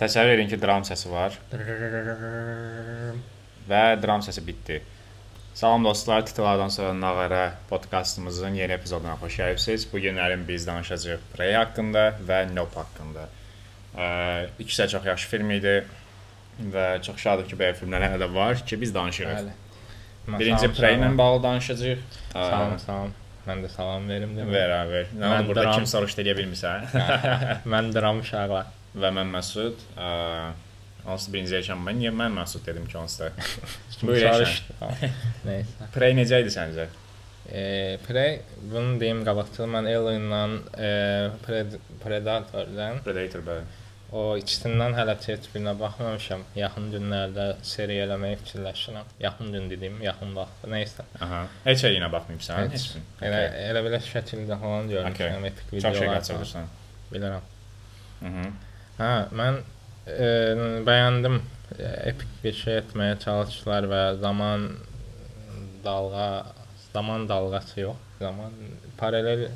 Təsəvvür edin ki, dram səsi var və dram səsi bitdi. Salam dostlar, Titulardan sonra Nağara podkastımızın yeni epizoduna xoş gəlibsiniz. Bu günlərin biz danışacağıq Prey haqqında və Nope haqqında. Ə, ikisi də çox yaxşı film idi və çox şadıq ki, belə filmlər hələ də var ki, biz danışırıq. Bəli. Birinci Prey ilə bağlı danışacağıq. Salam, salam. Mən də salam verim demək. Ver, ver. Nə oldu burada dram- kim soruşdu deyə bilmirsən? Mən dram uşaqlar. Və mən Məsud. Onsuz birinci yaşam mən niyə mən Məsud dedim ki, da. Buyur, Soruşdu. Nəysə. Prey necə idi səncə? E, Prey, bunu deyim qabaqcıl mən Alien-la e, Pred Predator-dan Predator bəli. o ikisindən hələ heç birinə baxmamışam. Yaxın günlərdə seriya eləməyi fikirləşirəm. Yaxın gün dediyim, yaxın vaxtda. Nəysə. Aha. Heç şeyinə baxmamısan? Heç. Heç. Elə elə belə şəkildə falan Okay. görmüşəm, epik Çox şey videolar. qaçırırsan. Bilirəm. Mhm. Hə, mən e, bəyəndim. E, epik bir şey etməyə çalışdılar və zaman dalğa, zaman dalğası yox, zaman paralel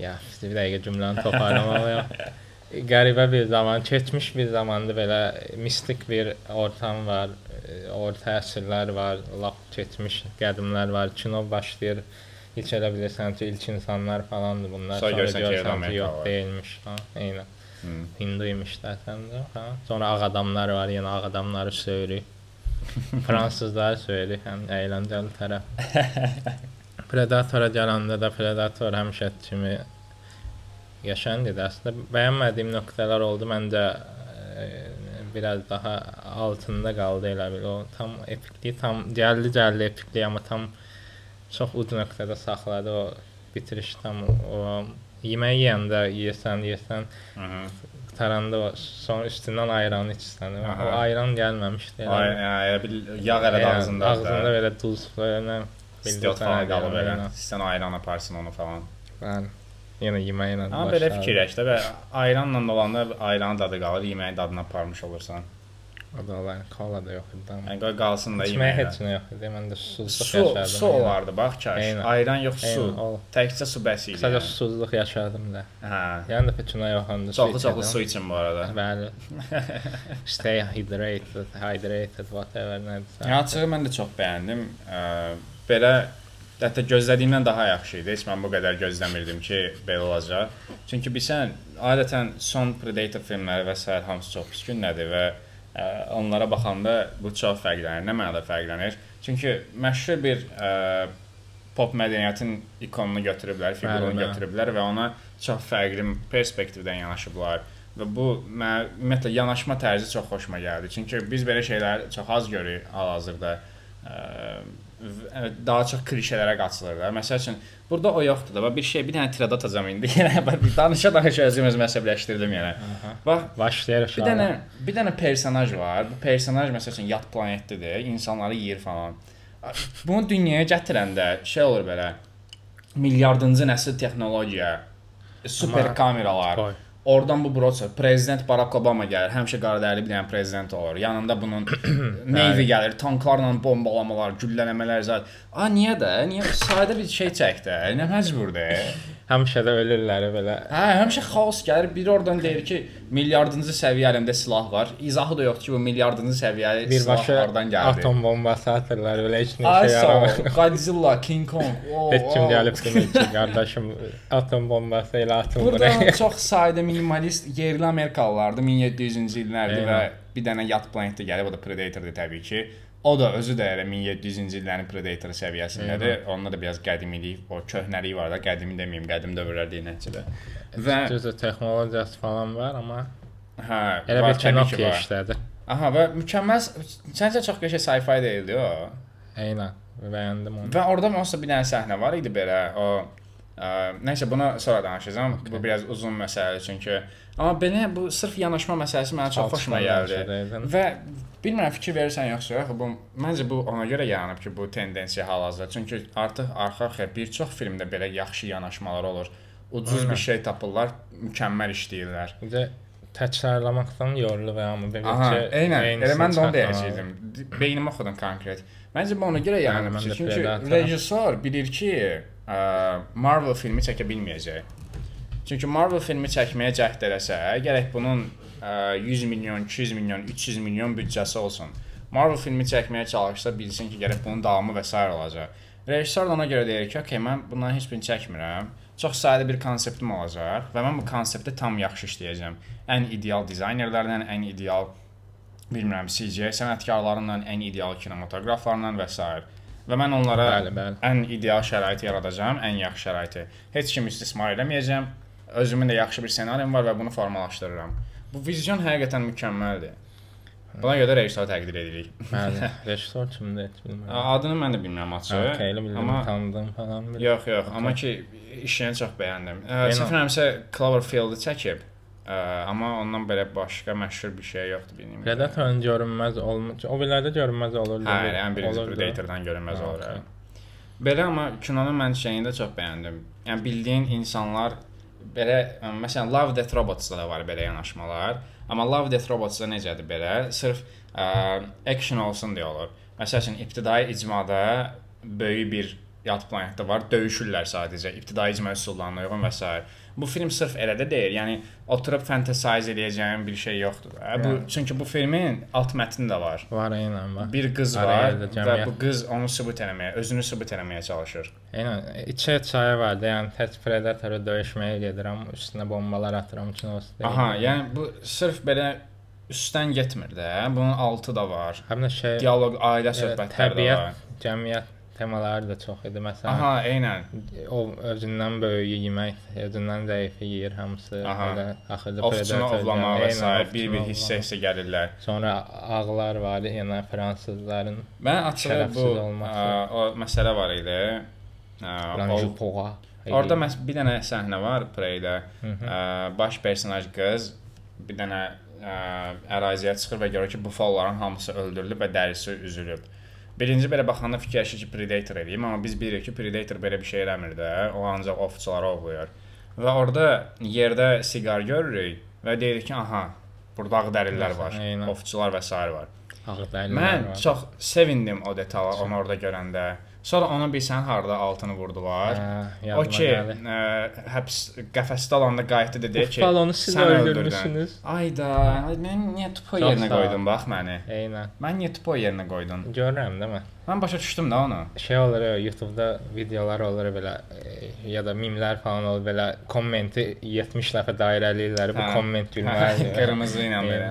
ya, bir dəqiqə cümləni toparlamalıyam. Qəribə bir zaman, keçmiş bir zamanda belə mistik bir ortam var, e, orta əsrlər var, lap keçmiş qədimlər var. Kino başlayır. İlk elə bilirsən ki, ilk insanlar falandır bunlar. Sonra görürsən ki, görürsən Amerika yox var. deyilmiş. Ha, eynən. Hı. Hinduymuş zaten de. Ha. Sonra ağ adamlar var, yine ağ adamları söylüyor. Fransızlar söylüyor, hem eğlenceli taraf. Predator'a gələndə də Predator həmişə kimi yaşayan idi. Əslində bəyənmədiyim nöqtələr oldu. Məncə e, biraz daha altında qaldı elə bil. O tam epikliyi tam gəldi gəldi epikliyi amma tam çox uc nöqtədə saxladı o bitiriş tam o yemək yeyəndə yeyəsən yeyəsən Mhm. qutaranda o son üstündən ayran içsən. O Aha. ayran gəlməmişdi. elə Ay, elə bil yağ elə ağzında. Ağzında belə duz belə falan qalıb. Aynen. Sən ayran aparsın onu falan. Bəli. Yenə yeməklə. Amma belə fikirləş də və ayranla olanda ayranın dadı qalır, yeməyin dadını aparmış olursan. O da olar. Kola da yox idi. Yəni qalsın da yeməyə. heç nə yox idi. Mən də susuzluq Su, yaşadım. su olardı bax kaş. Aynen. Ayran yox, su. O. Təkcə su bəs idi. Qısaca yəni. susuzluq yaşadım da. Hə. Yəni də heç nə yox onda. Çoxlu çoxlu su için bu arada. Bəli. Stay hydrated, hydrated, whatever nədirsə. Yəni açığı mən də çox bəyəndim. Ə, belə hətta gözlədiyimdən daha yaxşı idi. Heç mən bu qədər gözləmirdim ki, belə olacaq. Çünki bilsən, adətən son Predator filmləri və s. hamısı çox pis gündədir və ə, onlara baxanda bu çox fərqlənir. Nə mənada fərqlənir? Çünki məşhur bir ə, pop mədəniyyətin ikonunu götürüblər, bəli. götürüblər və ona çox fərqli perspektivdən yanaşıblar. Və bu mənə ümumiyyətlə yanaşma tərzi çox xoşuma gəldi. Çünki biz belə şeylər çox az görürük hal-hazırda. Və daha çox klişelərə qaçılır da. Məsəl üçün burada o yoxdur da. Bax bir şey, bir dənə tirad atacağam indi. Yəni danışa danışa özüm özümə əsəbləşdirdim yəni. Aha. Bax Başlayır bir dənə bir dənə personaj var. Bu personaj məsəl üçün yad planetdədir, insanları yeyir falan. Bunu dünyaya gətirəndə şey olur belə milyardıncı nəsil texnologiya, super Amma- kameralar. Qoy. Oradan bu broça prezident Barack Obama gəlir. Həmişə qaradərili bir dənə prezident olur. Yanında bunun Navy gəlir, tanklarla bombalamalar, güllələmələr zət. A niyə də? Niyə sadə bir şey çək də? Nə məcburdur? Həmişə də ölürlər belə. Hə, həmişə xaos gəlir. Biri oradan deyir ki, milyardıncı səviyyə əlimdə silah var. İzahı da yoxdur ki, bu milyardıncı səviyyəli silah Birbaşa hardan gəldi. atom bombası atırlar belə heç nə ol. yaramır. Godzilla, King Kong. Oh, Heç kim gəlib demir ki, qardaşım atom bombası ilə atın Burada çox sadə minimalist yerli Amerikalılardı 1700-cü illərdə və bir dənə yad planetdə gəlib, o da Predator-dur təbii ki. O da özü də elə 1700-cü illərin Predator səviyyəsindədir. Onda da biraz qədimilik, o köhnəliyi var da, qədimi deməyim, qədim dövrlər deyil nəticədə. Və Düzdür, texnologiyası falan var, amma hə, elə bir təbii kino ki, var. işlədi. Aha və mükəmməl səncə çox qəşəng sci-fi deyildi o. Eynən. Bəyəndim onu. Və orada onsuz bir dənə səhnə var idi belə. O ə, nəysə bunu sonra danışacağam. Okay. Bu biraz uzun məsələdir çünki amma belə bu sırf yanaşma məsələsi mənə çox xoşuma gəldi. Və bilmirəm fikir verirsən yoxsa yox, bu məncə bu ona görə yaranıb ki, bu tendensiya hal-hazırda. Çünki artıq arxa-arxaya bir çox filmdə belə yaxşı yanaşmalar olur. Ucuz Aynen. bir şey tapırlar, mükəmməl işləyirlər. Bir də təkrarlamaqdan yorulur və amma belə ki, eynən. Elə mən də onu deyəcəydim. Beynimə oxudum konkret. Məncə bu ona görə yaranıb çünki rejissor bilir ki, Marvel filmi çəkə bilməyəcək. Çünki Marvel filmi çəkməyə cəhd eləsə, gərək bunun ə, ə, 100 milyon, 200 milyon, 300 milyon büdcəsi olsun. Marvel filmi çəkməyə çalışsa bilsin ki, gərək bunun davamı və s. olacaq. Rejissor da ona görə deyir ki, "Okay, mən bunların heç birini çəkmirəm. Çox sadə bir konseptim olacaq və mən bu konsepti tam yaxşı işləyəcəm. Ən ideal dizaynerlərlə, ən ideal bilmirəm, CGI sənətkarlarından, ən ideal kinematoqraflarla və s. Və mən onlara Bəli, bəli. ən ideal şəraiti yaradacağam, ən yaxşı şəraiti. Heç kim istismar eləməyəcəm. Özümün də yaxşı bir ssenarim var və bunu formalaşdırıram. Bu vizyon həqiqətən mükəmməldir. Buna görə də rejissoru təqdir edirik. Bəli. Rejissor kimdir heç bilmirəm. Adını mən də bilmirəm açıq. Okay, elə bildim, Amma tanıdım falan. bildim. yox, yox, amma ki işini çox bəyəndim. Səhv eləmirəmsə Cloverfield-i çəkib. Ə, amma ondan belə başqa məşhur bir şey yoxdur benim. Predatorun görünməz olmuş. O bilərdə görünməz olurdu. Hə, ən birinci. Predator-dan görünməz olur. okey. hə. Belə amma kinonun mən şeyini də çox bəyəndim. Yəni bildiyin insanlar belə ə, məsələn Love Death Robots-da da var belə yanaşmalar. Amma Love Death Robots-da necədir belə? Sırf ə, action olsun deyə olur. Məsəl üçün ibtidai icmada böyük bir yad planetdə var, döyüşürlər sadəcə ibtidai icma üsullarına uyğun və s. Bu film sırf elə də deyil. Yəni oturub fantasize edəcəyim bir şey yoxdur. da. Bu Yəni. çünki bu filmin alt mətni də var. Var eynən var. Bir qız var da və cəmiyyət- bu qız onu sübut eləməyə, özünü sübut eləməyə çalışır. Eynən içə çaya var da, yəni tək Predator'a döyüşməyə gedirəm, üstünə bombalar atıram kinosu. deyil. Aha, yəni bu sırf belə üstdən getmir də. Bunun altı da var. həm də şey Dialoq, ailə söhbətləri də təbiət, var. cəmiyyət temaları da çox idi. Məsələn, Aha, eynən. o özündən böyüyü yemək, özündən zəifi yeyir hamısı. Aha. Belə axırda Predator ovlamaq və s. bir-bir hissə-hissə gəlirlər. Sonra ağlar var, yəni fransızların Mən açığı bu olması. ə, o məsələ var idi. Ə, Ranju o, Poğa. orada məs bir dənə səhnə var Preydə. Baş personaj qız bir dənə ə, əraziyə çıxır və görür ki, bu falların hamısı öldürülüb və dərisi üzülüb. Birinci belə baxanda fikirləşir ki, Predator eləyim, amma biz bilirik ki, Predator belə bir şey eləmir də. O ancaq ovçuları ovlayır. Və orada yerdə siqar görürük və deyirik ki, aha, burada ağ dərilər var, Eynən. ovçular və s. var. Ağdaylılar Mən var. çox sevindim o detala onu orada görəndə. Sonra onu bilsən harda altını vurdular. Hə, O ki, ə, həbs qəfəsdə olanda qayıtdı dedi ki, Balonu siz öldürmüsünüz. Ayda, ay, mən niyə tupo Çox yerinə qoydun bax məni? Eynən. Mən niyə tupo yerinə qoydun? Görürəm də mən. Mən başa düşdüm də onu. Şey olur, ya, YouTube-da videolar olur belə e, ya da mimlər falan olur belə kommenti 70 dəfə dairələyirlər. Bu Hə. komment gülməlidir. Qırmızı ilə belə.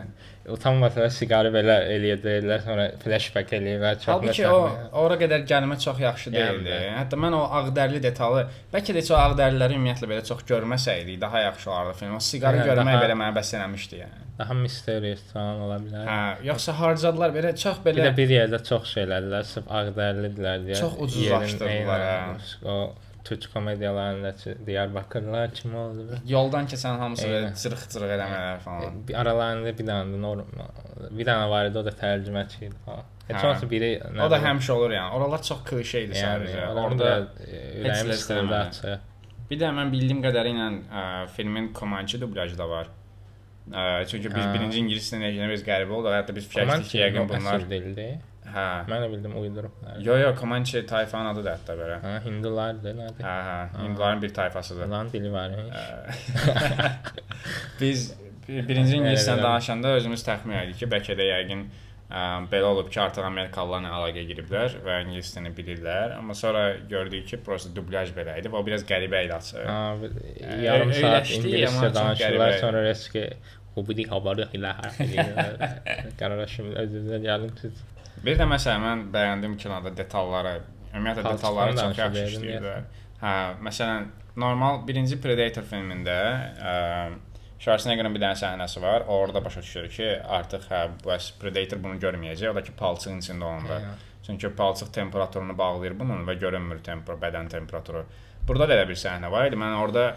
Utanmasa siqarı belə eləyəcəklər, sonra flashback eləyirlər. çox Halbuki o ora qədər gəlmə çox yaxşı Yəni. deyildi. Hətta mən o ağdərli detalı, bəlkə də heç o ağdərliləri ümumiyyətlə belə çox görməsəydik, daha yaxşı olardı film. O siqarı Hə, görmək daha- belə mənə bəs eləmişdi yəni. Daha mysterious falan ola bilər. Hə, yoxsa harcadılar belə çox Bir belə də bir yerdə çox şey elədilər, sırf ağdərlidirlər deyə. Çox ucuzlaşdırdılar, hə. O türk komediyalarındakı Diyarbakırlılar kim oldu? yoldan keçən hamısı belə cırıq-cırıq eləmələr falan. Bir aralarında bir dənə də normal, bir dənə var idi, o da tərcüməçi idi falan. Heç Hə. olmasa biri O da həmişə olur yəni. Oralar çox klişe idi yəni, sadəcə. orada ürəyim ləzzət açıq. bir də mən bildiyim qədərilə ə, filmin Comanche dublyajı da var. Ə, çünki biz Hə. birinci ingilis dilində biz qəribə olduq. Hətta biz fikirləşdik ki, yəqin bunlar dildi. Hə. Mən də bildim uydurublar. Yo yo Comanche tayfanın adı da hətta belə. Hə, hindulardır, nədir? Hə hə, Hindlilərin bir tayfasıdır. Lan dili var. Ə, biz bir- birinci elə. danışanda özümüz təxmin etdik ki, bəlkə də yəqin ə, belə olub ki, artıq Amerikalılarla əlaqəyə giriblər və ingilis dilini bilirlər. Amma sonra gördük ki, prosta dublyaj belə idi və o biraz qəribə idi. Ha, bir- yarım Ö- saat ingiliscə danışırlar, sonra reski bu bir xəbəri ilə hər Qərara şimdi özünüzə gəlin siz. Bir də məsələn mən bəyəndim kinoda detalları, ümumiyyətlə detalları çox yaxşı işləyirlər. Hə, məsələn, normal birinci Predator filmində ə, Schwarzeneggerin bir dənə səhnəsi var. Orada başa düşür ki, artıq hə, bəs Predator bunu görməyəcək. O da ki, palçığın içində olanda. Eynən. Çünki palçıq temperaturunu bağlayır bunun və görünmür temperatur, bədən temperaturu. Burada da elə bir səhnə var idi. Mən orada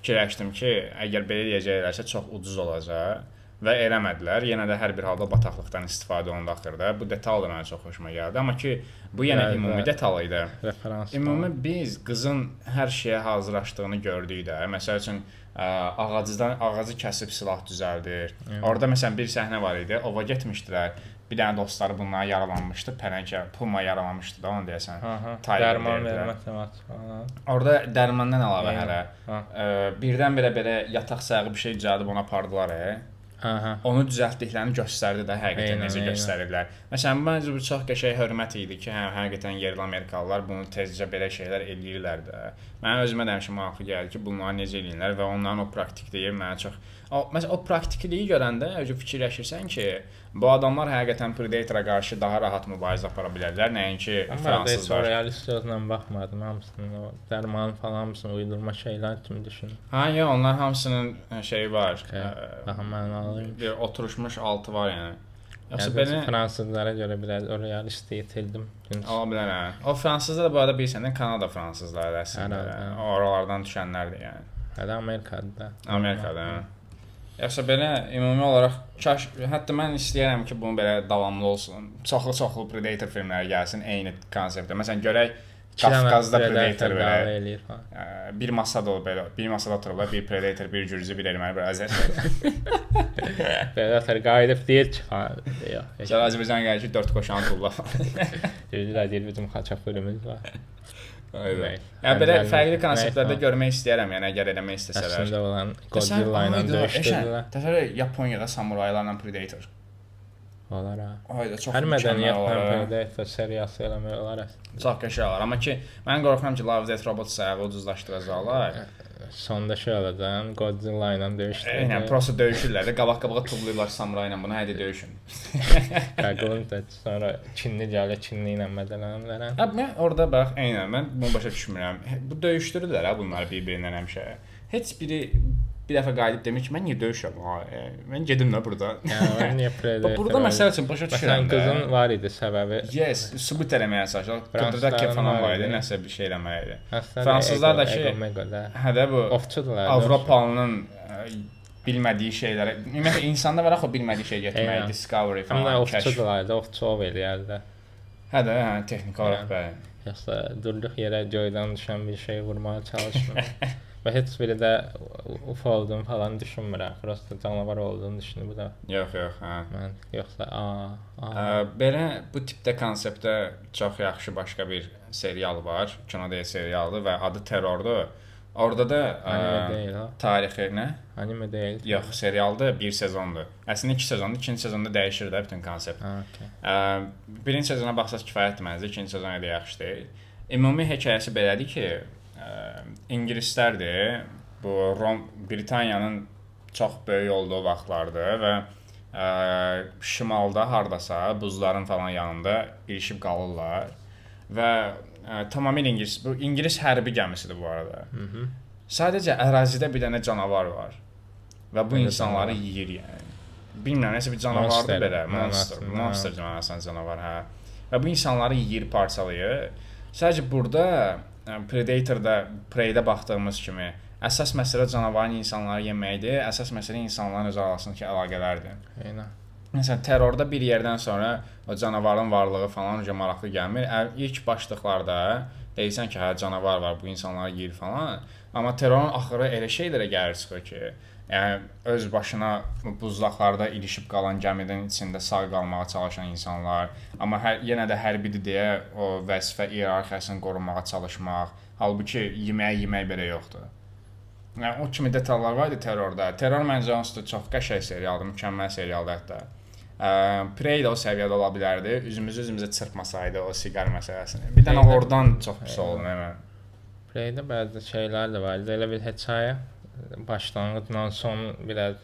fikirləşdim ki, əgər belə eləyəcəklərsə çox ucuz olacaq və eləmədilər. Yenə də hər bir halda bataqlıqdan istifadə olundu axırda. Bu detal da mənə çox xoşuma gəldi. Amma ki, bu yenə Bəli, ümumi detal idi. Referans. Ümumi biz qızın hər şeyə hazırlaşdığını gördük də. Məsəl üçün ə, ağacdan ağacı kəsib silah düzəldir. Evet. Orada məsələn bir səhnə var idi. Ova getmişdilər. Bir dənə dostları bunlara yaralanmışdı. Pələngə puma yaralamışdı da onu deyəsən. Dərman verdilər. vermə teması falan. Orada dərmandan əlavə Eynən. hələ Ha. ə, birdən-birə belə yataq sayağı bir şey düzəldib ona apardılar. E. Aha. onu düzəltdiklərini göstərdi də həqiqətən necə eynən. göstərirlər. Məsələn, məncə bu çox qəşəng hörmət idi ki, hə, həqiqətən yerli Amerikalılar bunu tezcə belə şeylər eləyirlər də. Mənə özümə də həmişə maraqlı gəlir ki, bunları necə eləyirlər və onların o praktikliyi mənə çox o məsələn o praktikliyi görəndə fikirləşirsən ki, bu adamlar həqiqətən Predator-a qarşı daha rahat mübarizə apara bilərlər, nəinki Amma fransızlar. realist gözlə baxmadım hamısını o dərman falan hamısını uydurma şeylər kimi düşündüm. Hə, ya onlar hamısının ə, şeyi var. Hə, ə, Daha mənalıymış. bir oturuşmuş altı var yəni. Yoxsa Yəni, belə fransızlara görə biraz o realistliyi itirdim. Çünki Ola bilər hə. O fransızlar da bu arada bilirsən də Kanada fransızları əslində. Hər halda. Oralardan düşənlərdir yəni. hələ Amerikada da. Amerikada. hə. Yoxsa belə ümumi olaraq kaş hətta mən istəyirəm ki, bunu belə davamlı olsun. Çoxlu-çoxlu Predator filmləri gəlsin eyni konseptdə. Məsələn, görək Qafqazda Predator belə bir masada o belə, bir masada otururlar, bir Predator, bir gürcü, bir erməni, bir azər. Predator qayıdıb deyir ki, falan. Yox. Azərbaycan gəlir ki, 4 qoşan tulla. Deyirlər deyir bizim xaçapurumuz var. Aynen. Yəni belə fərqli konseptlərdə görmək istəyərəm, yəni əgər eləmək istəsələr. Əslində olan Godzilla ilə döyüşdürdülər. Təsəvvür Yaponiyada samuraylarla Predator. Olar ha. Ayda çox Hər mədəniyyətlə. Predator seriyası eləmək olar. Çox qəşəng olar. Amma ki, mən qorxuram ki, Love Death Robot sayağı ucuzlaşdıracaqlar. Sonda şey olacaq, Godzilla ilə döyüşdürdülər. Eynən, prosta döyüşürlər də, qabaq-qabağa tullayırlar samurayla bunu, haydi döyüşün. Qaqılın da sonra Çinli gəlir, Çinli ilə mədələnirlər. Hə, mən orada bax, eynən, mən bunu başa düşmürəm. Bu döyüşdürürlər ha bunları bir-birindən həmişə. Heç biri bir dəfə qayıdıb demir ki, mən niyə döyüşürəm? Ha, e, mən gedim də. Yəni mən niyə Predator? burada məsəl üçün başa düşürəm. də. qızın var idi səbəbi. Yes, sübut eləməyə çalışır. Fransızların Qıdırda ki falan var idi, nəsə bir şey eləməyə idi. Fransızlar da ki-. Hə də bu Ovçudular. Avropalının ə, bilmədiyi şeylərə, ümumiyyətlə insanda var axı bilmədiyi şey Eynən. discovery falan, kəşf. ovçudular ovçu ov eləyərdi. Hə də, hə, texniki olaraq Eynən. bəli. Yoxsa durduq yerə göydən düşən bir şey vurmağa çalışmır. Və heç biri də UFO olduğunu falan düşünmürəm. Prosta canavar olduğunu düşünür bu da. Yox, yox, hə. Mən yoxsa a, a. Ə, belə bu tipdə konseptdə çox yaxşı başqa bir serial var. Kino deyil serialdır və adı Terrordur. Orada da Anime ə, deyil ha. tarixi nə? Anime deyil. Yox, serialdır, bir sezondur. Əslində 2 sezondur, ikinci sezonda dəyişir də bütün konsept. Ha, okey. Ə, birinci sezona baxsaz kifayətdir məncə, ikinci sezon elə yaxşı deyil. Ümumi hekayəsi belədir ki, ingilislərdir. Bu Rom Britaniyanın çox böyük olduğu vaxtlardır və ə, şimalda hardasa buzların falan yanında ilişib qalırlar və ə, tamamilə ingilis bu ingilis hərbi gəmisidir bu arada. Mhm. Sadəcə ərazidə bir dənə canavar var və bu Belə insanları canavar. yeyir yəni. Bilmirəm, nəsə bir canavardır Monster, belə, monster, monster hə. canavarsan canavar, hə. Və bu insanları yeyir, parçalayır. Sadəcə burada Predator-da, Prey-də baxdığımız kimi əsas məsələ canavarın insanları yeməkdir, əsas məsələ insanların öz arasındakı əlaqələrdir. Eynən. Məsələn, terrorda bir yerdən sonra o canavarın varlığı falan necə maraqlı gəlmir. İlk başlıqlarda deyirsən ki, hə canavar var, bu insanları yeyir falan. Amma terrorun axırı elə şeylərə gəlir çıxır ki, yəni öz başına buzlaqlarda ilişib qalan gəminin içində sağ qalmağa çalışan insanlar, amma hər yenə də hərbidir deyə o vəzifə iyerarxiyasını qorumağa çalışmaq, halbuki yemək yemək belə yoxdur. Yəni o kimi detallar var idi terrorda. Terror məncə onsuz da çox qəşəng serialdır, mükəmməl serialdır hətta. Prey də o səviyyədə ola bilərdi. Üzümüzü üzümüzə çırpmasaydı o siqar məsələsini. Bir dənə oradan çox pis oldu mən. Preydə bəzi şeylər də var. Elə bir hekayə başlanğıcla son biraz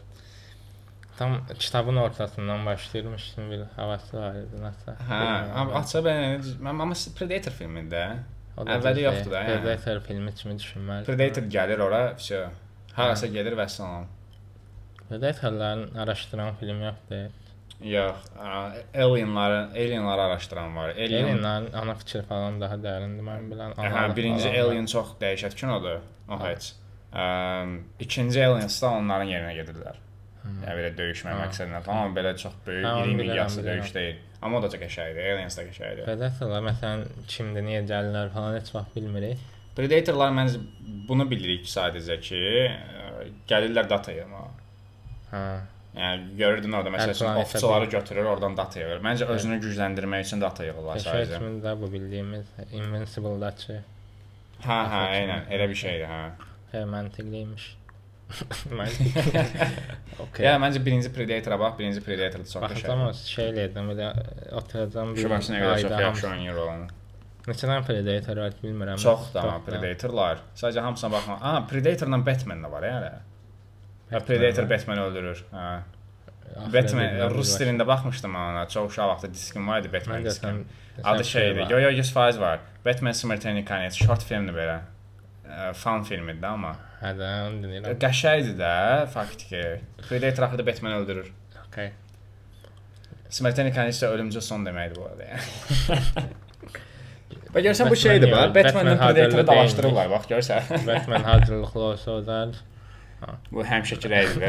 tam kitabın ortasından başlayırmış kimi bir havası var idi nəsə. Hə, amma aça mən amma Predator filmində əvvəli yoxdur da, yəni. Predator filmi kimi düşünməli. Predator gəlir ora, vəsə harasa gedir və salam. Predatorların araşdıran film yoxdur. Yox, alienları, alienları araşdıran var. Alien, Alienların ana fikri falan daha dərindir mən bilən. hə, birinci. Alien çox dəhşət kinodur. O Hə. heç. Ə, ikinci Aliens da onların yerinə gedirlər. Hmm. Yəni belə döyüşmə Ha. məqsədlə falan amma belə çox böyük, Ha, iri miqyaslı döyüş deyil. Amma o da çox qəşəngdir. Aliens da qəşəngdir. Predatorlar məsələn kimdir, niyə gəlirlər falan heç vaxt bilmirik. Predatorlar məncə bunu bilirik sadəcə ki, ə, gəlirlər data yığmağa. Hə. Yəni görürdün orada məsələn ofçuları götürür, oradan data yığır. Məncə özünü gücləndirmək üçün data yığırlar sadəcə. kimi də bu bildiyimiz Invincible-dakı Hə, hə, eynən, elə bir şeydir, hə. Hə məntiqliymiş. Mən okay. Ya məncə birinci Predator-a bax, birinci Predator çox qəşəngdir. o şey eləyəcəm belə oturacağım bir Şubarsına görə çox yaxşı oynayır olan. Neçə dənə Predator var bilmirəm. Çox da. Predatorlar. Sadəcə hamısına baxma. Aha, Predatorla Batman da var hələ. Ha, Predator Batman öldürür. Hə. Batman rus dilində baxmışdım ona. Çox uşaq vaxtı diskim var idi Batman də diskim. Adı şeydir. Yo yo 100% var. Batman Konец short filmdir belə. Fan filmidir amma. Hə də onu deyirəm. Qəşəngdir də, faktiki. Predator axırda Batman öldürür. Okay. Smrtelnik Konец isə ölümcül son deməkdir bu arada. yəni. Və görsən bu şeydir bax. Batman Batmanla hazırlı Predator'ı dalaşdırırlar bax görsən. Batman hazırlıqlı olsa o da Bu həmişəki rəydir.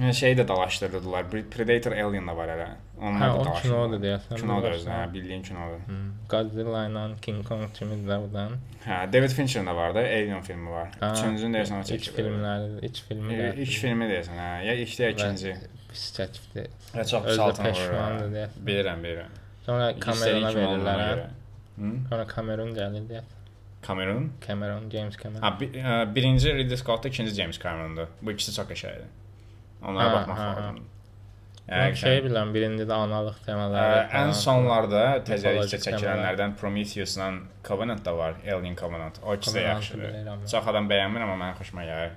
Yəni şey də dalaşdırdılar. Predator Alien da var hələ. Onlar Hə, da o dalaşdırdılar. kinodur deyəsən. Kinodur bilirsən. özü, hə, bildiyin kinodur. Hmm. Godzilla ilə King Kong kimi də buradan. Hə, David Fincher'ın da var da, Alien filmi var. Ha, Üçüncünü deyəsən o İlk çəkib. filmləri, ilk filmi də İlk filmi deyəsən, hə. Ya ilk ya ikinci. pis çəkdi. Və çox Özü saltın peşmandır olur. deyəsən. Bilirəm, bilirəm. Sonra Camerona Hissəli kimi olduğuna verirlər. görə. hə. Hı? Sonra Cameron gəlir deyə. Cameron. Cameron, James Cameron. Ha, bi ə, birinci Ridley Scott, ikinci James Cameron'dur. Bu ikisi çox qəşəngdir. Onlara Ha, baxmaq ha, ha. lazımdır. Mən şey bilirəm, birində də analıq Ə, temaları. ən falan. sonlarda Mitologik çəkilənlərdən Prometheus-la Covenant da var, Alien Covenant. O ikisi də yaxşıdır. Çox adam bəyənmir, amma mənim xoşuma gəlir.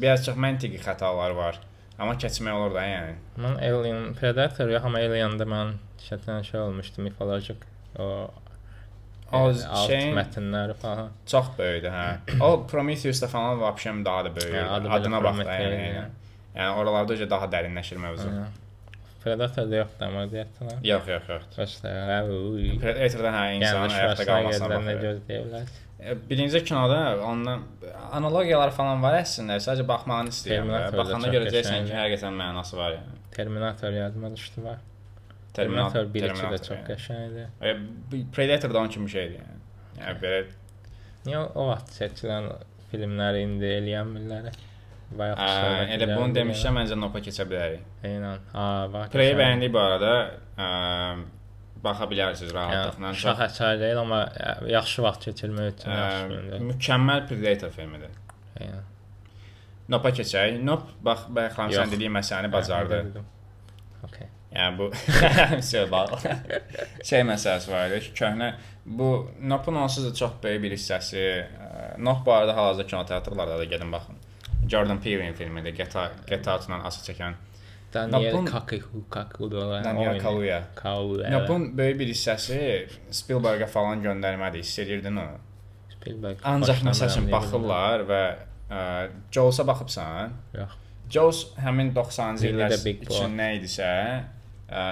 Biraz çox məntiqi xətalar var. Amma keçmək olur da, yəni. Mən Alien Predator yox, amma Alien-də mən şətən şey olmuşdu, mifolojik o O alt şeyin- mətnləri falan. Çox böyükdür, hə. O Prometheus-da falan vəbşəm daha da böyük. Hə, Adına bax da, yəni. yəni. Yəni, yəni oralarda daha dərinləşir mövzu. Aynen. Predator-da yoxdur amma deyəsən. Yox, yox, yox. Başda, hə, uy. Predator-da hə insan şurasına qalmasına baxır. Birinci kinoda ondan analogiyalar falan var əslində. Sadəcə baxmağını istəyirəm. Baxanda görəcəksən ki, həqiqətən mənası var yəni. Terminator yadıma düşdü var. Terminator 1 2 də çox qəşəngdir. Predator da onun kimi şeydir yəni. Yəni belə Niyə o vaxt çəkilən filmləri indi eləyənmirlər? Bayaq ə, elə bunu demişəm, məncə Nopa keçə bilərik. Eynən. Ha, bax. Preyi bəyəndik bu arada. Ə, baxa bilərsiniz rahatlıqla. Yəni, şax əsər deyil, amma yaxşı vaxt keçirmək üçün yaxşı filmdir. mükəmməl Predator filmidir. Eynən. Nopa keçək. Nop bax bayaqlam sən dediyin məsələni bacardı. Okay. Yəni bu söhbət. şey məsələsi var idi. ki, Köhnə bu Nopun onsuz da çox böyük bir hissəsi. Nop bu arada hal-hazırda kinoteatrlarda da gedin baxın. Jordan Peele'in filmidir. GTA GTA ilə ası çəkən. Daniel Napun- Kaku da Daniel Kaluuya. Kaluuya. Nopun böyük bir hissəsi Spielbergə falan göndərmədi. Hiss edirdin onu. Spielberg. Ancaq məsəl üçün baxırlar və ə, Jaws-a baxıbsan? Yox. Jaws həmin 90-cı Biri illər üçün nə idisə, ə,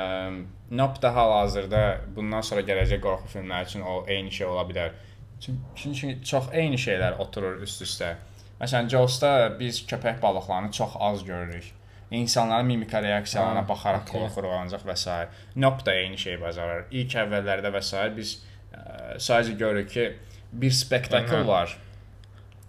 Nope da hal-hazırda bundan sonra gələcək qorxu filmləri üçün o eyni şey ola bilər. Çünki, çox eyni şeylər oturur üst-üstə. Məsələn, Jaws-da biz köpək balıqlarını çox az görürük. İnsanların mimika reaksiyalarına baxaraq okey. qorxuruq ancaq və s. Nope da eyni şeyi bacarır. İlk əvvəllərdə və s. biz ə, sadəcə görürük ki, bir spektakl var.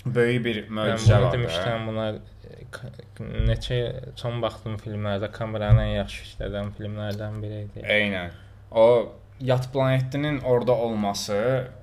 Böyük bir möcüzə var. da. demişdən buna e, neçə son baxdığım filmlərdə kameranın ən yaxşı işlədən filmlərdən biri idi. Eynən. O yat planetinin orada olması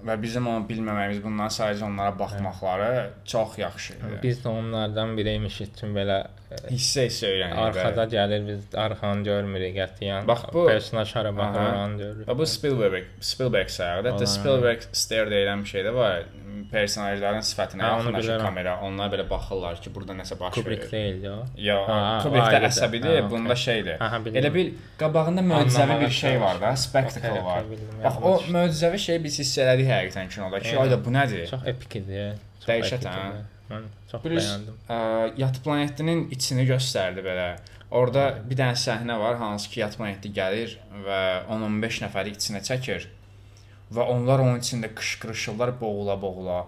və bizim onu bilməməyimiz, bundan sadəcə onlara baxmaqları çox yaxşı idi. Biz də onlardan biriymişik üçün belə e, hissə-hissə öyrənirik. arxada gəlir, biz arxanı görmürük qətiyyən. Bax bu- personaj hara baxır, Aha. oranı görürük. Və bu Spielberg, Spielberg sayılır. Hətta. Spielberg stare deyilən bir şey də var. Personajların sifətinə yaxınlaşır kamera. Onlar belə baxırlar ki, burada nəsə baş Kubrick verir. deyil o. Ya, Ha, o Kubrickdə əsəbidir, Ha, bunda okey. şeydir. Aha. Elə bil qabağında möcüzəvi bir şey var da, spektakl Okey, var. bildim, Bax o möcüzəvi şeyi biz hiss elədik həqiqətən kinoda ki, ayda bu nədir? Çox epik idi. Dəhşət, hə? Mən çox Plus, bəyəndim. ə, yat planetinin içini göstərdi belə. Orada bir dənə səhnə var, hansı ki, yat planeti gəlir və 10-15 nəfəri içinə çəkir və onlar onun içində qışqırışırlar boğula-boğula.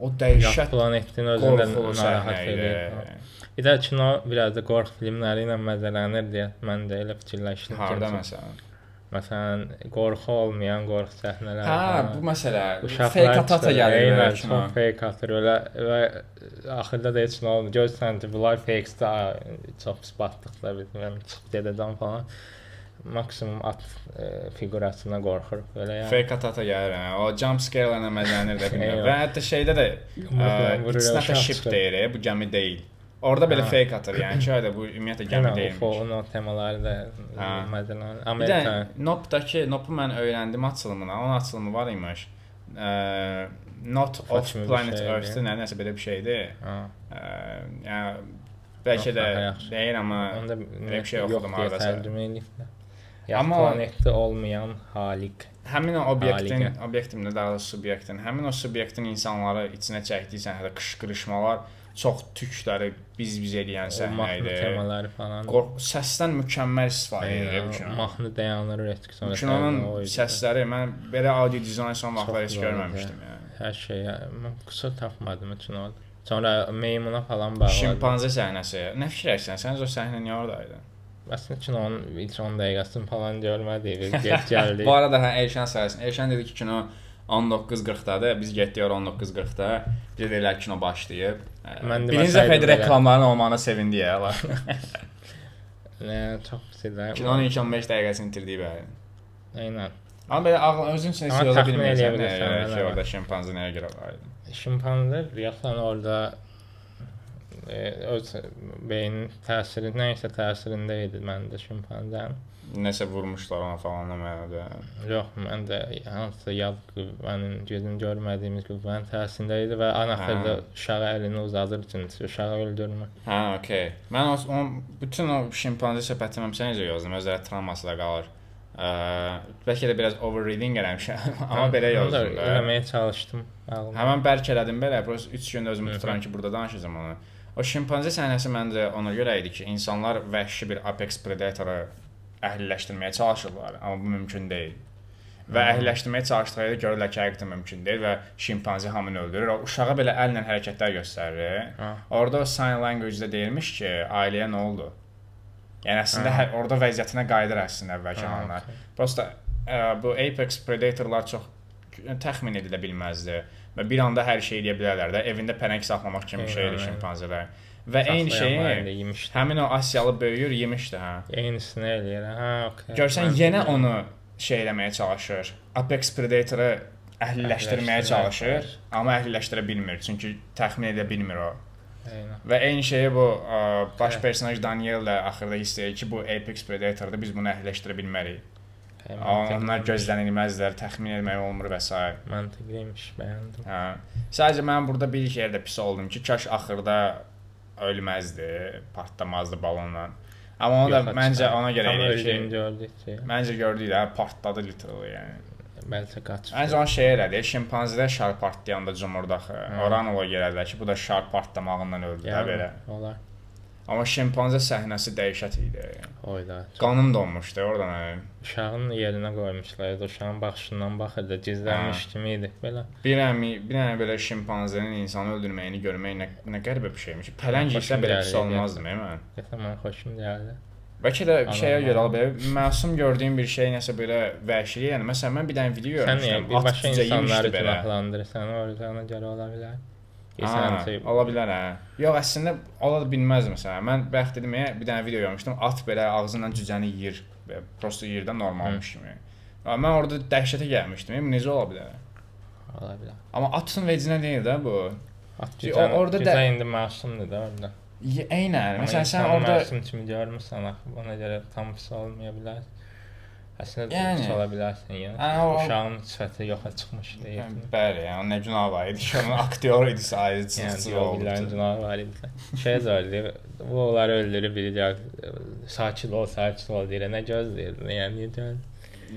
O dəhşət planetin özündə narahat edir. Bir də kino biraz da qorxu filmləri ilə məzələnir deyə mən də elə fikirləşdim. Harda məsələn? Məsələn, qorxu olmayan qorxu səhnələri. Hə, falan. bu məsələ fake atata gəlir eynən. Çox fake atır elə və axırda da heç nə olmur. Görsən ki, bunlar fake-də çox pis batdıqlar bilmirəm, çıxıb gedədən falan. Maksimum at e, fiqurasına qorxuruq belə yəni. Fake atata gəlir. hə. O jump scare-lərlə məzələnir də bilmirəm. Eyvah. Və hətta şeydə də Yumruqla ə, vurur, it's not a uşaq ship çıxır. deyir, e, bu gəmi deyil. Orada belə Ha. fake atır, yəni ki, ayda bu ümumiyyətlə gəmi Yəni deyilmiş. UFO-nun o temaları da Ha. məsələn Bir də Amerika Nopdakı, Nopu mən öyrəndim açılımını. Onun açılımı var imiş. Ə, Not UFO of kimi bir Planet şeydir. Earth-də nə nəsə belə bir şeydir. ha, Ə, yəni bəlkə Yox, də daha yaxşı. deyir amma onda belə bir şey yox oxudum deyə hardasa. tərcümə ediblər. Ya Amma- planetdə olmayan halik. həmin o obyektin, Halikə. obyektin də daha doğrusu subyektin, həmin o subyektin insanları içinə çəkdiyi səhnədə qışqırışmalar çox tükləri biz-biz eləyən səhnə idi. temaları falan. Qorx səsdən mükəmməl istifadə edir bu kino. mahnı dayanır etki sonra. Kinonun idi. səsləri mən belə audio dizayn son vaxtlar heç görməmişdim yəni. Hər şey mən qüsur tapmadım kinoda. Sonra meymuna falan bağladım. Şimpanze səhnəsi. Nə fikirləşirsən? Sən o səhnə niyə oradaydı? Əslində kinonun ilk 10 dəqiqəsini falan görmədik. Biz get gəldik. Bu arada hə Elşən sayəsində. Elşən dedi ki, kino 19:40-dadır. Biz getdik ora 19:40-da. Bir deyirlər kino başlayıb. Hə, Mən Birinci deməsəydim dəfə reklamların olmağına sevindik ya. Nə çox pisdir. Kinonun ilk 15 dəqiqəsini itirdik bəli. Aynen. Amma belə ağlın özün üçün Amma yola bilmirsən hə, orada şimpanze nəyə görə var idi. Şimpanzer yaxın orada e, öz beynin təsiri nəysə təsirində idi məndə şimpanzənin. Nəsə vurmuşlar ona falan məndə. Yox, mən də hansısa yad qüvvənin gözüm görmədiyimiz qüvvənin təsirində idi və ən axırda Hə. uşağı əlini uzadır üçün uşağı öldürmə. Hə, okey. Mən o, o bütün o şimpanze söhbətini mən necə yazdım, özləri travması da qalır. Ə, bəlkə də biraz overreading eləmişəm, amma belə yazdım. Eləməyə çalışdım. Həmən bərk elədim belə, prosta 3 gündə özümü tuturam ki, burada danışacağam onu. O şimpanze səhnəsi məncə ona görə idi ki, insanlar vəhşi bir apex predatoru əhliləşdirməyə çalışırlar, amma bu mümkün deyil. Və əhliləşdirməyə çalışdıqda görürlər ki, həqiqətən mümkün deyil və şimpanze hamını öldürür. O uşağa belə əllə hərəkətlər göstərir. Ha. Orada o sign language-də deyilmiş ki, ailəyə nə oldu? Yəni əslində hər, orada vəziyyətinə qayıdır əslində əvvəlki Ha, anlar. okey. Prosta ə, bu apex predatorlar çox təxmin edilə bilməzdi və bir anda hər şey edə bilərlər də. Evində pələng saxlamaq kimi bir şeydir şimpanzelər. Və eyni şeyi həmin o Asiyalı böyüyür, yemişdi hə. Eynisini eləyir. Ha, okey. Görsən yenə onu şey eləməyə çalışır. Apex predatoru əhliləşdirməyə çalışır, amma əhliləşdirə bilmir, çünki təxmin edə bilmir o. Eynən. Və eyni şeyi bu ə, baş Hə. personaj Daniel də axırda hiss edir ki, bu Apex Predatordur, biz bunu əhliləşdirə bilmərik. Hə, Onlar gözlənilməzlər, təxmin etmək olmur və s. Məntiqliymiş, bəyəndim. Hə. Sadəcə mən burada bir yerdə pis oldum ki, kaş axırda ölməzdi, partlamazdı balonla. Amma onu da Yoxa məncə çıxar. ona görə eləyir ki, gördük ki, məncə gördük də partladı literally yəni. bəlkə qaçıb. Məncə onu şey elədi, şimpanzedə şar partlayanda cumurdu axı. Hə. Oran o gəldi ki, bu da şar partlamağından öldü də Yəni, belə. Olar. Amma şimpanze səhnəsi dəhşət idi. Oyda. Qanım donmuşdu oradan. Uşağın yerinə qoymuşlar. Uşağın baxışından baxırdı, gizlənmiş Ha. kimi idi belə. Bir əmi, bir dənə belə şimpanzenin insanı öldürməyini görmək nə, nə qəribə bir şeymiş. Pələng isə belə pis olmazdı, mən. Qəsəm mən xoşum gəldi. Bəlkə də bir şeyə görə belə məsum gördüyüm bir şey nəsə belə vəhşilik, yəni məsələn mən bir dənə video Sən niyə görmüşdüm. birbaşa insanları günahlandırırsan, orada görə ola bilər. İnsan şey, ola bilər hə. Yox, əslində ola da bilməz məsələn. Mən bəxt dedim, bir dənə video görmüşdüm. At belə ağzından cücəni yeyir. Belə prosta yerdən normalmış kimi. Amma Mən orada dəhşətə gəlmişdim. Necə ola bilər? ola bilər. Amma atın vecinə deyil də bu. At o- orada orada da- da indi məsumdur da orada. Eynən. Məsələn sən orada məsum kimi görmürsən axı, ona görə tam pis olmaya bilər. Əslində Yəni. pis ola bilərsən yəni. Hə, o- Uşağın sifəti yoxa çıxmış deyil. Bəli, yəni nə günah var idi ki, onun aktyor idi sayıcı Yəni çıxsı o bilən oldu. günah var idi. Şey zərli, bu onları öldürüb biri sakit ol, sakit ol deyir. Nə gözləyir? Yəni niyə gəl?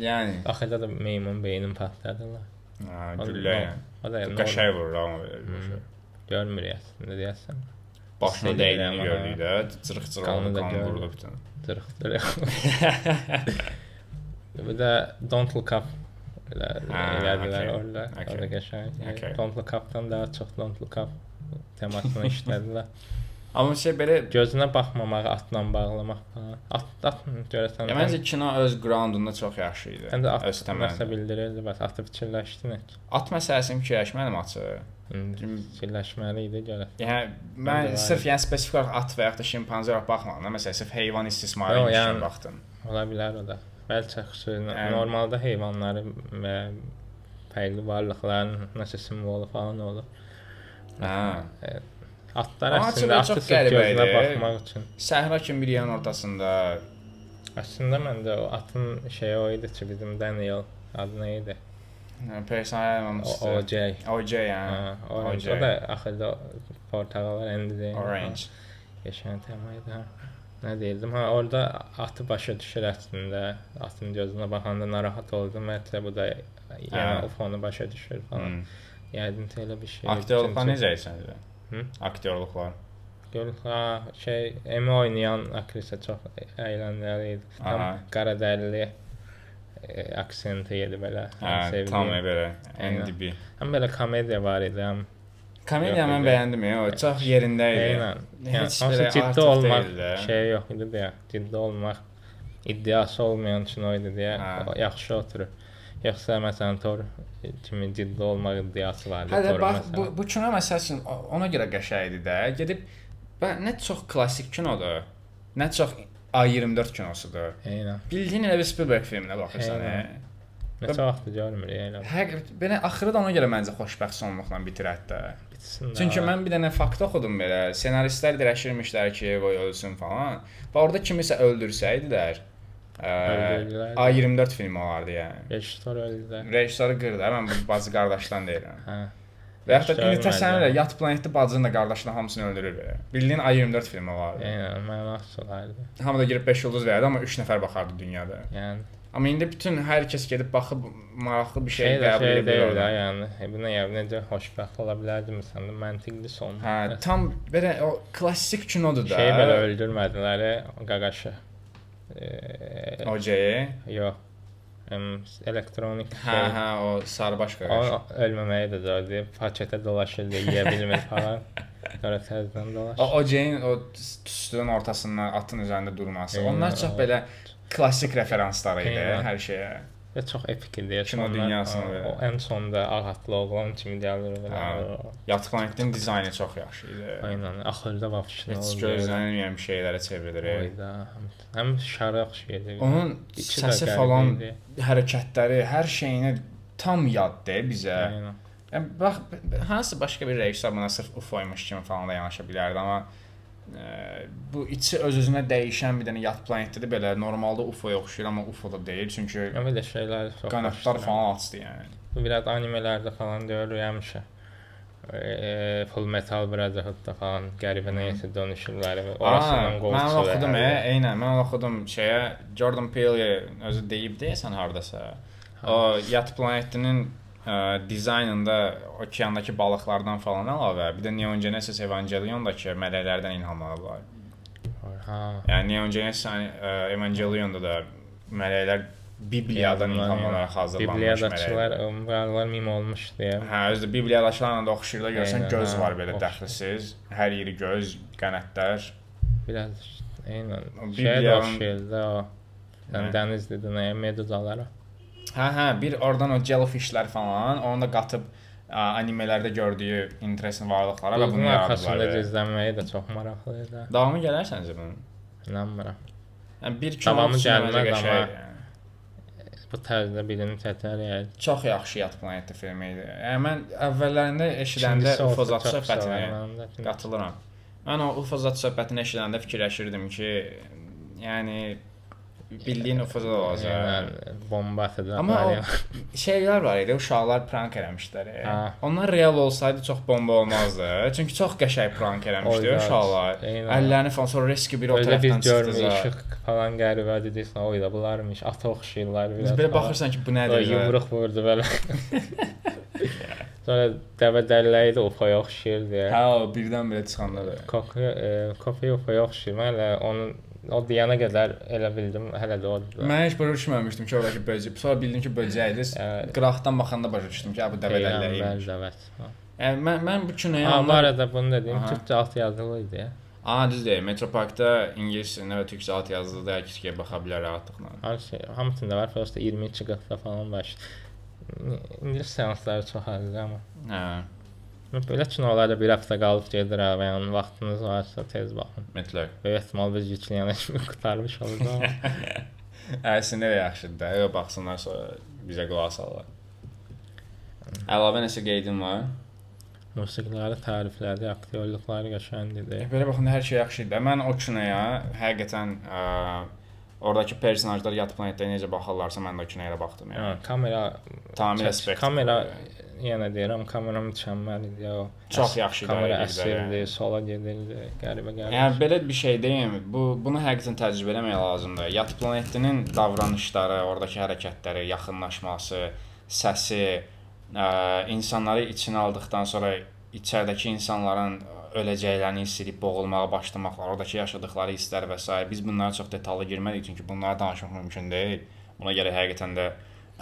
Yəni, Axırda da meymun beynin partladılar. ha, O- güllə yəni. O da yəni Qəşəng vurur amma belə bir şey. görmür əslində deyəsən. Başına dəydiyini gördük də, cırıq-cırıq Qanı oldu, da qan gördüm. vurdu bütün. Dırıq-dırıq. Bir də Don't Look Up elə Ha, elədilər okey, orada. okey, Orada qəşəng. okey. Don't Look Up-dan daha çox Don't Look Up temasını işlədilər. Amma şey belə Gözünə baxmamağı atla bağlamaq falan. At, at görəsən. Ya məncə kino öz groundunda çox yaxşı idi. Sən də at öz təməlində. bildirirdi, bəs atı fikirləşdin. heç? At məsələsini fikirləşmədim açı. İndi Fikirləşməli idi görə. Yəni Mən də sırf yəni spesifik olaraq at və ya da şimpanze olaraq baxmadım. Məsələn, sırf heyvan istismarı üçün yəni- baxdım. Ola bilər o da. Bəlkə xüsusi Yəni- normalda heyvanları və fərqli varlıqların nəsə simvolu falan olur. Hə. Atlar Amma əslində çox atı idi. baxmaq üçün. Səhra kimi bir yerin ortasında Əslində məndə o atın şeyi o idi ki, bizim Daniel adı nə idi? personel O OJ. OJ orange. OJ. O da axırda portağal rəngli. Orange. Yaşayan tema idi. Nə deyirdim? Ha, orada atı başa düşür əslində. Atın gözünə baxanda narahat oldum. Hətta bu da yəni Hə. o fonu başa düşür falan. Hmm. Yəqin ki, elə bir şey. Aktyorluqlar necə səncə? Hı? Aktyorluqlar. Gör, ha, şey, Emi oynayan aktrisa çox əyləncəli idi. Tam Aha. qara dərili e, aksenti idi belə. Hə, tam belə dibi. Həm belə komediya var idi, həm Komediya mən bəyəndim ya, o çox yerində idi. Eynən. Yəni Heç hansı belə ciddi olmaq deyil də. şey yox idi deyə. Ciddi olmaq iddiası olmayan kino idi deyə Hə. o yaxşı oturur. Yoxsa məsələn Thor kimi ciddi olmaq iddiası var idi. Hə Thorun bax məsələn. bu bu kino məsəl üçün o- ona görə qəşəng idi də. Gedib bə nə çox klassik kinodur. Nə çox A24 kinosudur. Eynən. Bildiyin elə bir Spielberg filminə baxırsan. Eynən. hə. Neçə vaxt görmürük elə. Həqiqət belə axırı da ona görə məncə xoşbəxt sonluqla bitirət də. Bitsin. Çünki mən bir dənə fakt oxudum belə. Senaristlər dirəşirmişlər ki, qoy ölsün falan. Və orada kimisə öldürsəydilər, ə, Öldürdülər. A24 filmi olardı yəni. Rejissor öldü də. Rejissoru qırdı. Mən bu bacı qardaşdan deyirəm. Hə. Və hətta indi təsəvvür elə yat planetdə bacını da qardaşını hamısını öldürür belə. Bildiyin A24 filmi olardı. Eynən, mənasız olardı. Hamı da girib 5 ulduz verərdi amma 3 nəfər baxardı dünyada. Yəni Amma indi bütün hər kəs gedib baxıb maraqlı bir şey şey qəbul şey edə bilər. də, yəni. E, Bu nə yəni necə xoşbəxt ola bilərdim sən də məntiqli son. Hə, tam belə o klassik kinodur da. şey belə öldürmədilər, e, qaqaşı. Eee, OJ. yox. Em, elektronik Hə, şey. hə, o sarıbaş qaqaş. O ölməməyə də zordu. Paketə dolaşırdı, yeyə bilmir falan. Sonra təzədən dolaş. O OJ-in o tüstünün ortasından atın üzərində durması. Eynən, Onlar çox belə klassik referanslar idi Eynən. hər şeyə. Və çox epik idi. Kino dünyasına o- belə. O ən sonda ağatlı oğlan kimi gəlir belə. Yat planetin dizaynı çox yaxşı idi. Aynen. Axırda vəfşin Heç oldu. gözlənilməyən bir şeylərə çevrilir. Oyda. Həm şara oxşayırdı. Onun İçi də səsi falan, idi. hərəkətləri, hər şeyini tam yaddır bizə. Aynen. Yəni bax hansı başqa bir rejissor buna sırf UFO-ymuş kimi falan da yanaşa bilərdi, amma ə, bu içi öz-özünə dəyişən bir dənə yat planetdir belə normalda UFO-ya oxşayır, amma UFO da deyil, çünki Ya belə şeylər çox qanadlar falan açdı yəni. Bu biraz animelərdə falan görürük həmişə. E, Full Metal Brotherhood-da falan qəribə nəyəsə dönüşürlər orasından qol mən çıxır. oxudum, hər e, eynən, mən oxudum şeyə Jordan Peele özü deyib deyəsən hardasa. O yat planetinin ə, dizaynında okeandakı balıqlardan falan əlavə, bir də Neon Genesis Evangelion-dakı mələklərdən ilham alırlar. Ha. Yəni Neon Genesis Evangelion-da da mələklər Bibliyadan ilham yəni. alaraq hazırlanmış Bibliyadakılar mələklər. umrarlar mim olmuş deyə. Hə, özü də Bibliyadaşlarla da oxşayır da görsən Eynən, göz hə, var belə dəxilsiz. Hər yeri göz, qanadlar. Biraz eynən. O Şeyə də Bibliyanın- oxşayırdı o. Sən Hə. dənizdə də nəyə meduzalara. Hə, hə, bir oradan o jellyfishlər falan, onu da qatıb ə, animelərdə gördüyü interesin varlıqlara və bunu Bunun arxasında gizlənməyi də çox maraqlı idi. Davamı gələr səncə bunun? İnanmıram. Yəni bir üçün məncə gəlməz, amma- yəni. Bu tərzdə birini təkrar yəni. Çox yaxşı Yat planeti filmi idi. Yəni mən əvvəllərində eşidəndə İkincisi olsa UFO zat çox söhbətini sevərəm də. qatılıram. Mən o UFO zat söhbətini eşidəndə fikirləşirdim ki, yəni bildiyin zat olacaq. Yəni bomba atacaq. Amma o şeylər var idi, uşaqlar prank eləmişlər. e. Hə. Onlar real olsaydı çox bomba olmazdı. Çünki çox qəşəng prank eləmişdi uşaqlar. Əllərini falan sonra riski bir o tərəfdən çıxdı. işıq falan qəribə deyirsən, oy da bunlarmış, ata oxşayırlar Biz biraz. belə baxırsan ki, bu nədir? yumruq vurdu belə. Sonra dəvə dəlləyi də ufaya oxşayır deyə. Hə, o birdən-birə çıxanda da. Kofi, e, kofi ufaya oxşayır. Mən hələ onun o deyənə qədər elə bildim, hələ də odur. Mən heç başa düşməmişdim ki, oradakı böcək. Sonra bildim ki, böcəkdir. Hə. Qıraqdan baxanda başa düşdüm ki, hə, bu Peyğəmbər imiş. dəvət. Yəni mən mən bu bu onlar arada bunu dedim, Aha. türkcə alt yazılı idi. ya. Aa, düz deyil. Metroparkda ingilis dilində və türkcə alt yazılı da hər kəs baxa bilər rahatlıqla. Hər şey hamısında var, prosta 22 qıtda falan var. İngilis seansları çox azdır amma. Hə, Belə kinolarda bir həftə qalıb gedir ha, və yəni vaxtınız varsa tez baxın. mütləq. Böyük ehtimal biz yükləyənə kimi qurtarmış olacaq. Əslində də yaxşıdır da. Evə baxsınlar sonra bizə qulaq asarlar. Əlavə nəsə qeydin var? Musiqiləri təriflədi, aktyorluqları qəşəng idi. E, Belə baxanda hər şey yaxşı idi. Mən o kinoya həqiqətən ə, oradakı personajlar yad planetdə necə baxırlarsa mən də kinoya baxdım Yəni yəni. kamera Tamamilə spektakel. kamera yenə deyirəm, kamera mükəmməl idi. O Çox yaxşı kamera əsirdi, yəni. sola gedirdi, qəribə qəribə. Yəni belə bir şey deyim. Bu bunu həqiqətən təcrübə etmək lazımdır. Yad planetinin davranışları, oradakı hərəkətləri, yaxınlaşması, səsi, ə, insanları içinə aldıqdan sonra içəridəki insanların öləcəklərini hiss edib boğulmağa başlamaqları, oradakı yaşadıkları hisslər və s. biz bunlara çox detallı girmədik çünki bunları danışmaq mümkün deyil. Buna görə həqiqətən də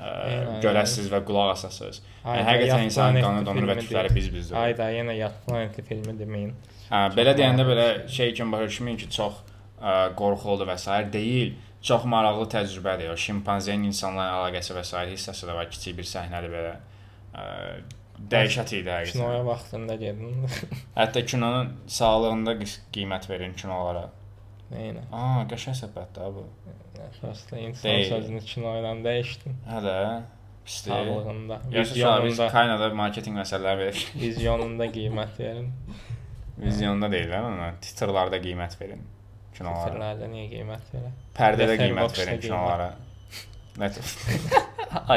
ə, görəsiz və qulaq asasınız. Yəni, həqiqətən insanın qanı donur və tükləri deyil. biz bizdir. Ay da yenə yad planetli filmi deməyin. Hə, belə deyəndə belə şey kimi başa düşməyin ki, çox ə, qorxulu və s. deyil. Çox maraqlı təcrübədir. O şimpanzenin insanlarla əlaqəsi və s. hissəsi də var, kiçik bir səhnədir belə. Ə, dəhşət idi həqiqətən. Kinoya vaxtında gedin. Hətta kinonun sağlığında qiymət verin kinolara. Neynə? Aa, qəşəng söhbətdir bu. Əsaslı insan Deyil. sözünü kinoyla dəyişdin. Hə də. Pisdir. Sağlığında, sağ biz vizyonunda, Kaynada marketinq məsələləri verir. vizyonunda qiymət verin. Vizyonda deyil, amma titrlarda qiymət verin kinolara. Fikirlərdə niyə qiymət verin? Pərdədə qiymət verin kinolara. Net.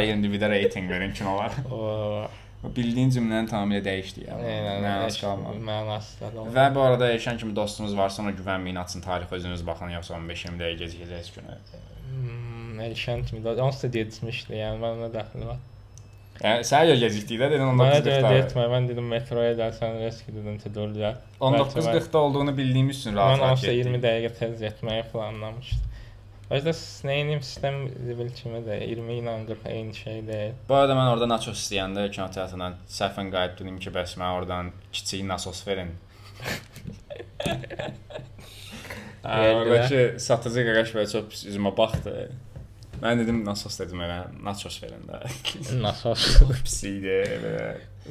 IMDb-də reytinq verin kinolara. Bildiyin cümləni tamamilə dəyişdi ya. eynən, Mənası qalmadı. Mənası da. Və bu arada Eşən kimi dostumuz varsa ona güvənməyin, açın tarix özünüz baxın, yoxsa 15-20 dəqiqə gecikəcəyiz günü. Hmm, Elşən kimi də onsuz da getmişdi, yəni mənə dəxli var. Yəni sən yo gecikdikdə dedin Mənə görə 19:40-da. getmə, mən dedim metroya gəlsən risk dedim tədbirlə. 19:40-da olduğunu bildiyimiz üçün rahat Mən onsuz da 20 getdik. dəqiqə tez getməyi planlamışdım. Özdə nəyim sistem zibil kimi də 20 ilə 40 eyni şey deyil. Bu arada mən orada naços istəyəndə kinoteatrdan səhvən qayıt dedim ki, bəs mənə oradan kiçik nasos verin. Verdilər. Oradakı satıcı qaqaş belə çox pis üzümə baxdı. Mən dedim nasos dedim elə, naços verin də. Nasos. pis idi belə.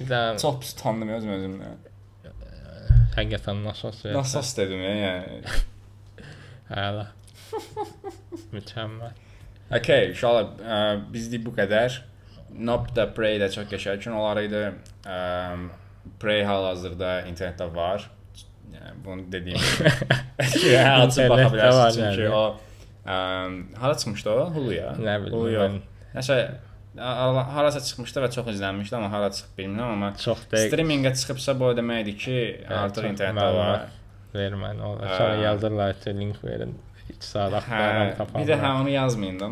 Də Çox pis tanıdım özüm özümdən. həqiqətən nasos. Nasos dedim ya, yəni. Hələ. Mükəmməl. Okay, uşaqlar, ə, bizlik bu qədər. Nope da Prey də çox qəşəng kinolar idi. Ə, Prey hal-hazırda internetdə var. Yəni bunu dediyim kimi açıb baxa bilərsiniz çünki o ə, hara çıxmışdı o? Hulu-ya. Nə bilim. Nəsə ara- harasa çıxmışdı və çox izlənmişdi, amma hara çıxıb bilmirəm, amma Çox dəqiq streamingə çıxıbsa bu o deməkdir ki, artıq internetdə var. vermən olur. Sonra yazırlar ki, link verin. 2 saat axtarıram bir tapanlar. də hə onu yazmayın da.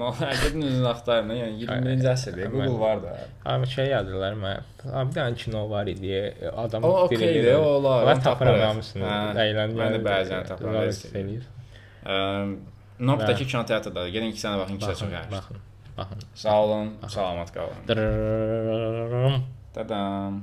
Gedin özünüz axtarın. da, Yəni 21-ci əsrdə Hə, Google mən- var da. Abi şey yazırlar mən. Bir dənə kino var idi. Adam O okeydir, o olar. Tapıram taparıq. hamısını. Əyləndim. Mən də bəzən eləyir. Ehm, Nopdakı kinoteatrda gedin 2 sənə baxın, 2 çox Baxın, yaxşı. baxın. Baxın. Sağ olun, salamat qalın. Tadam.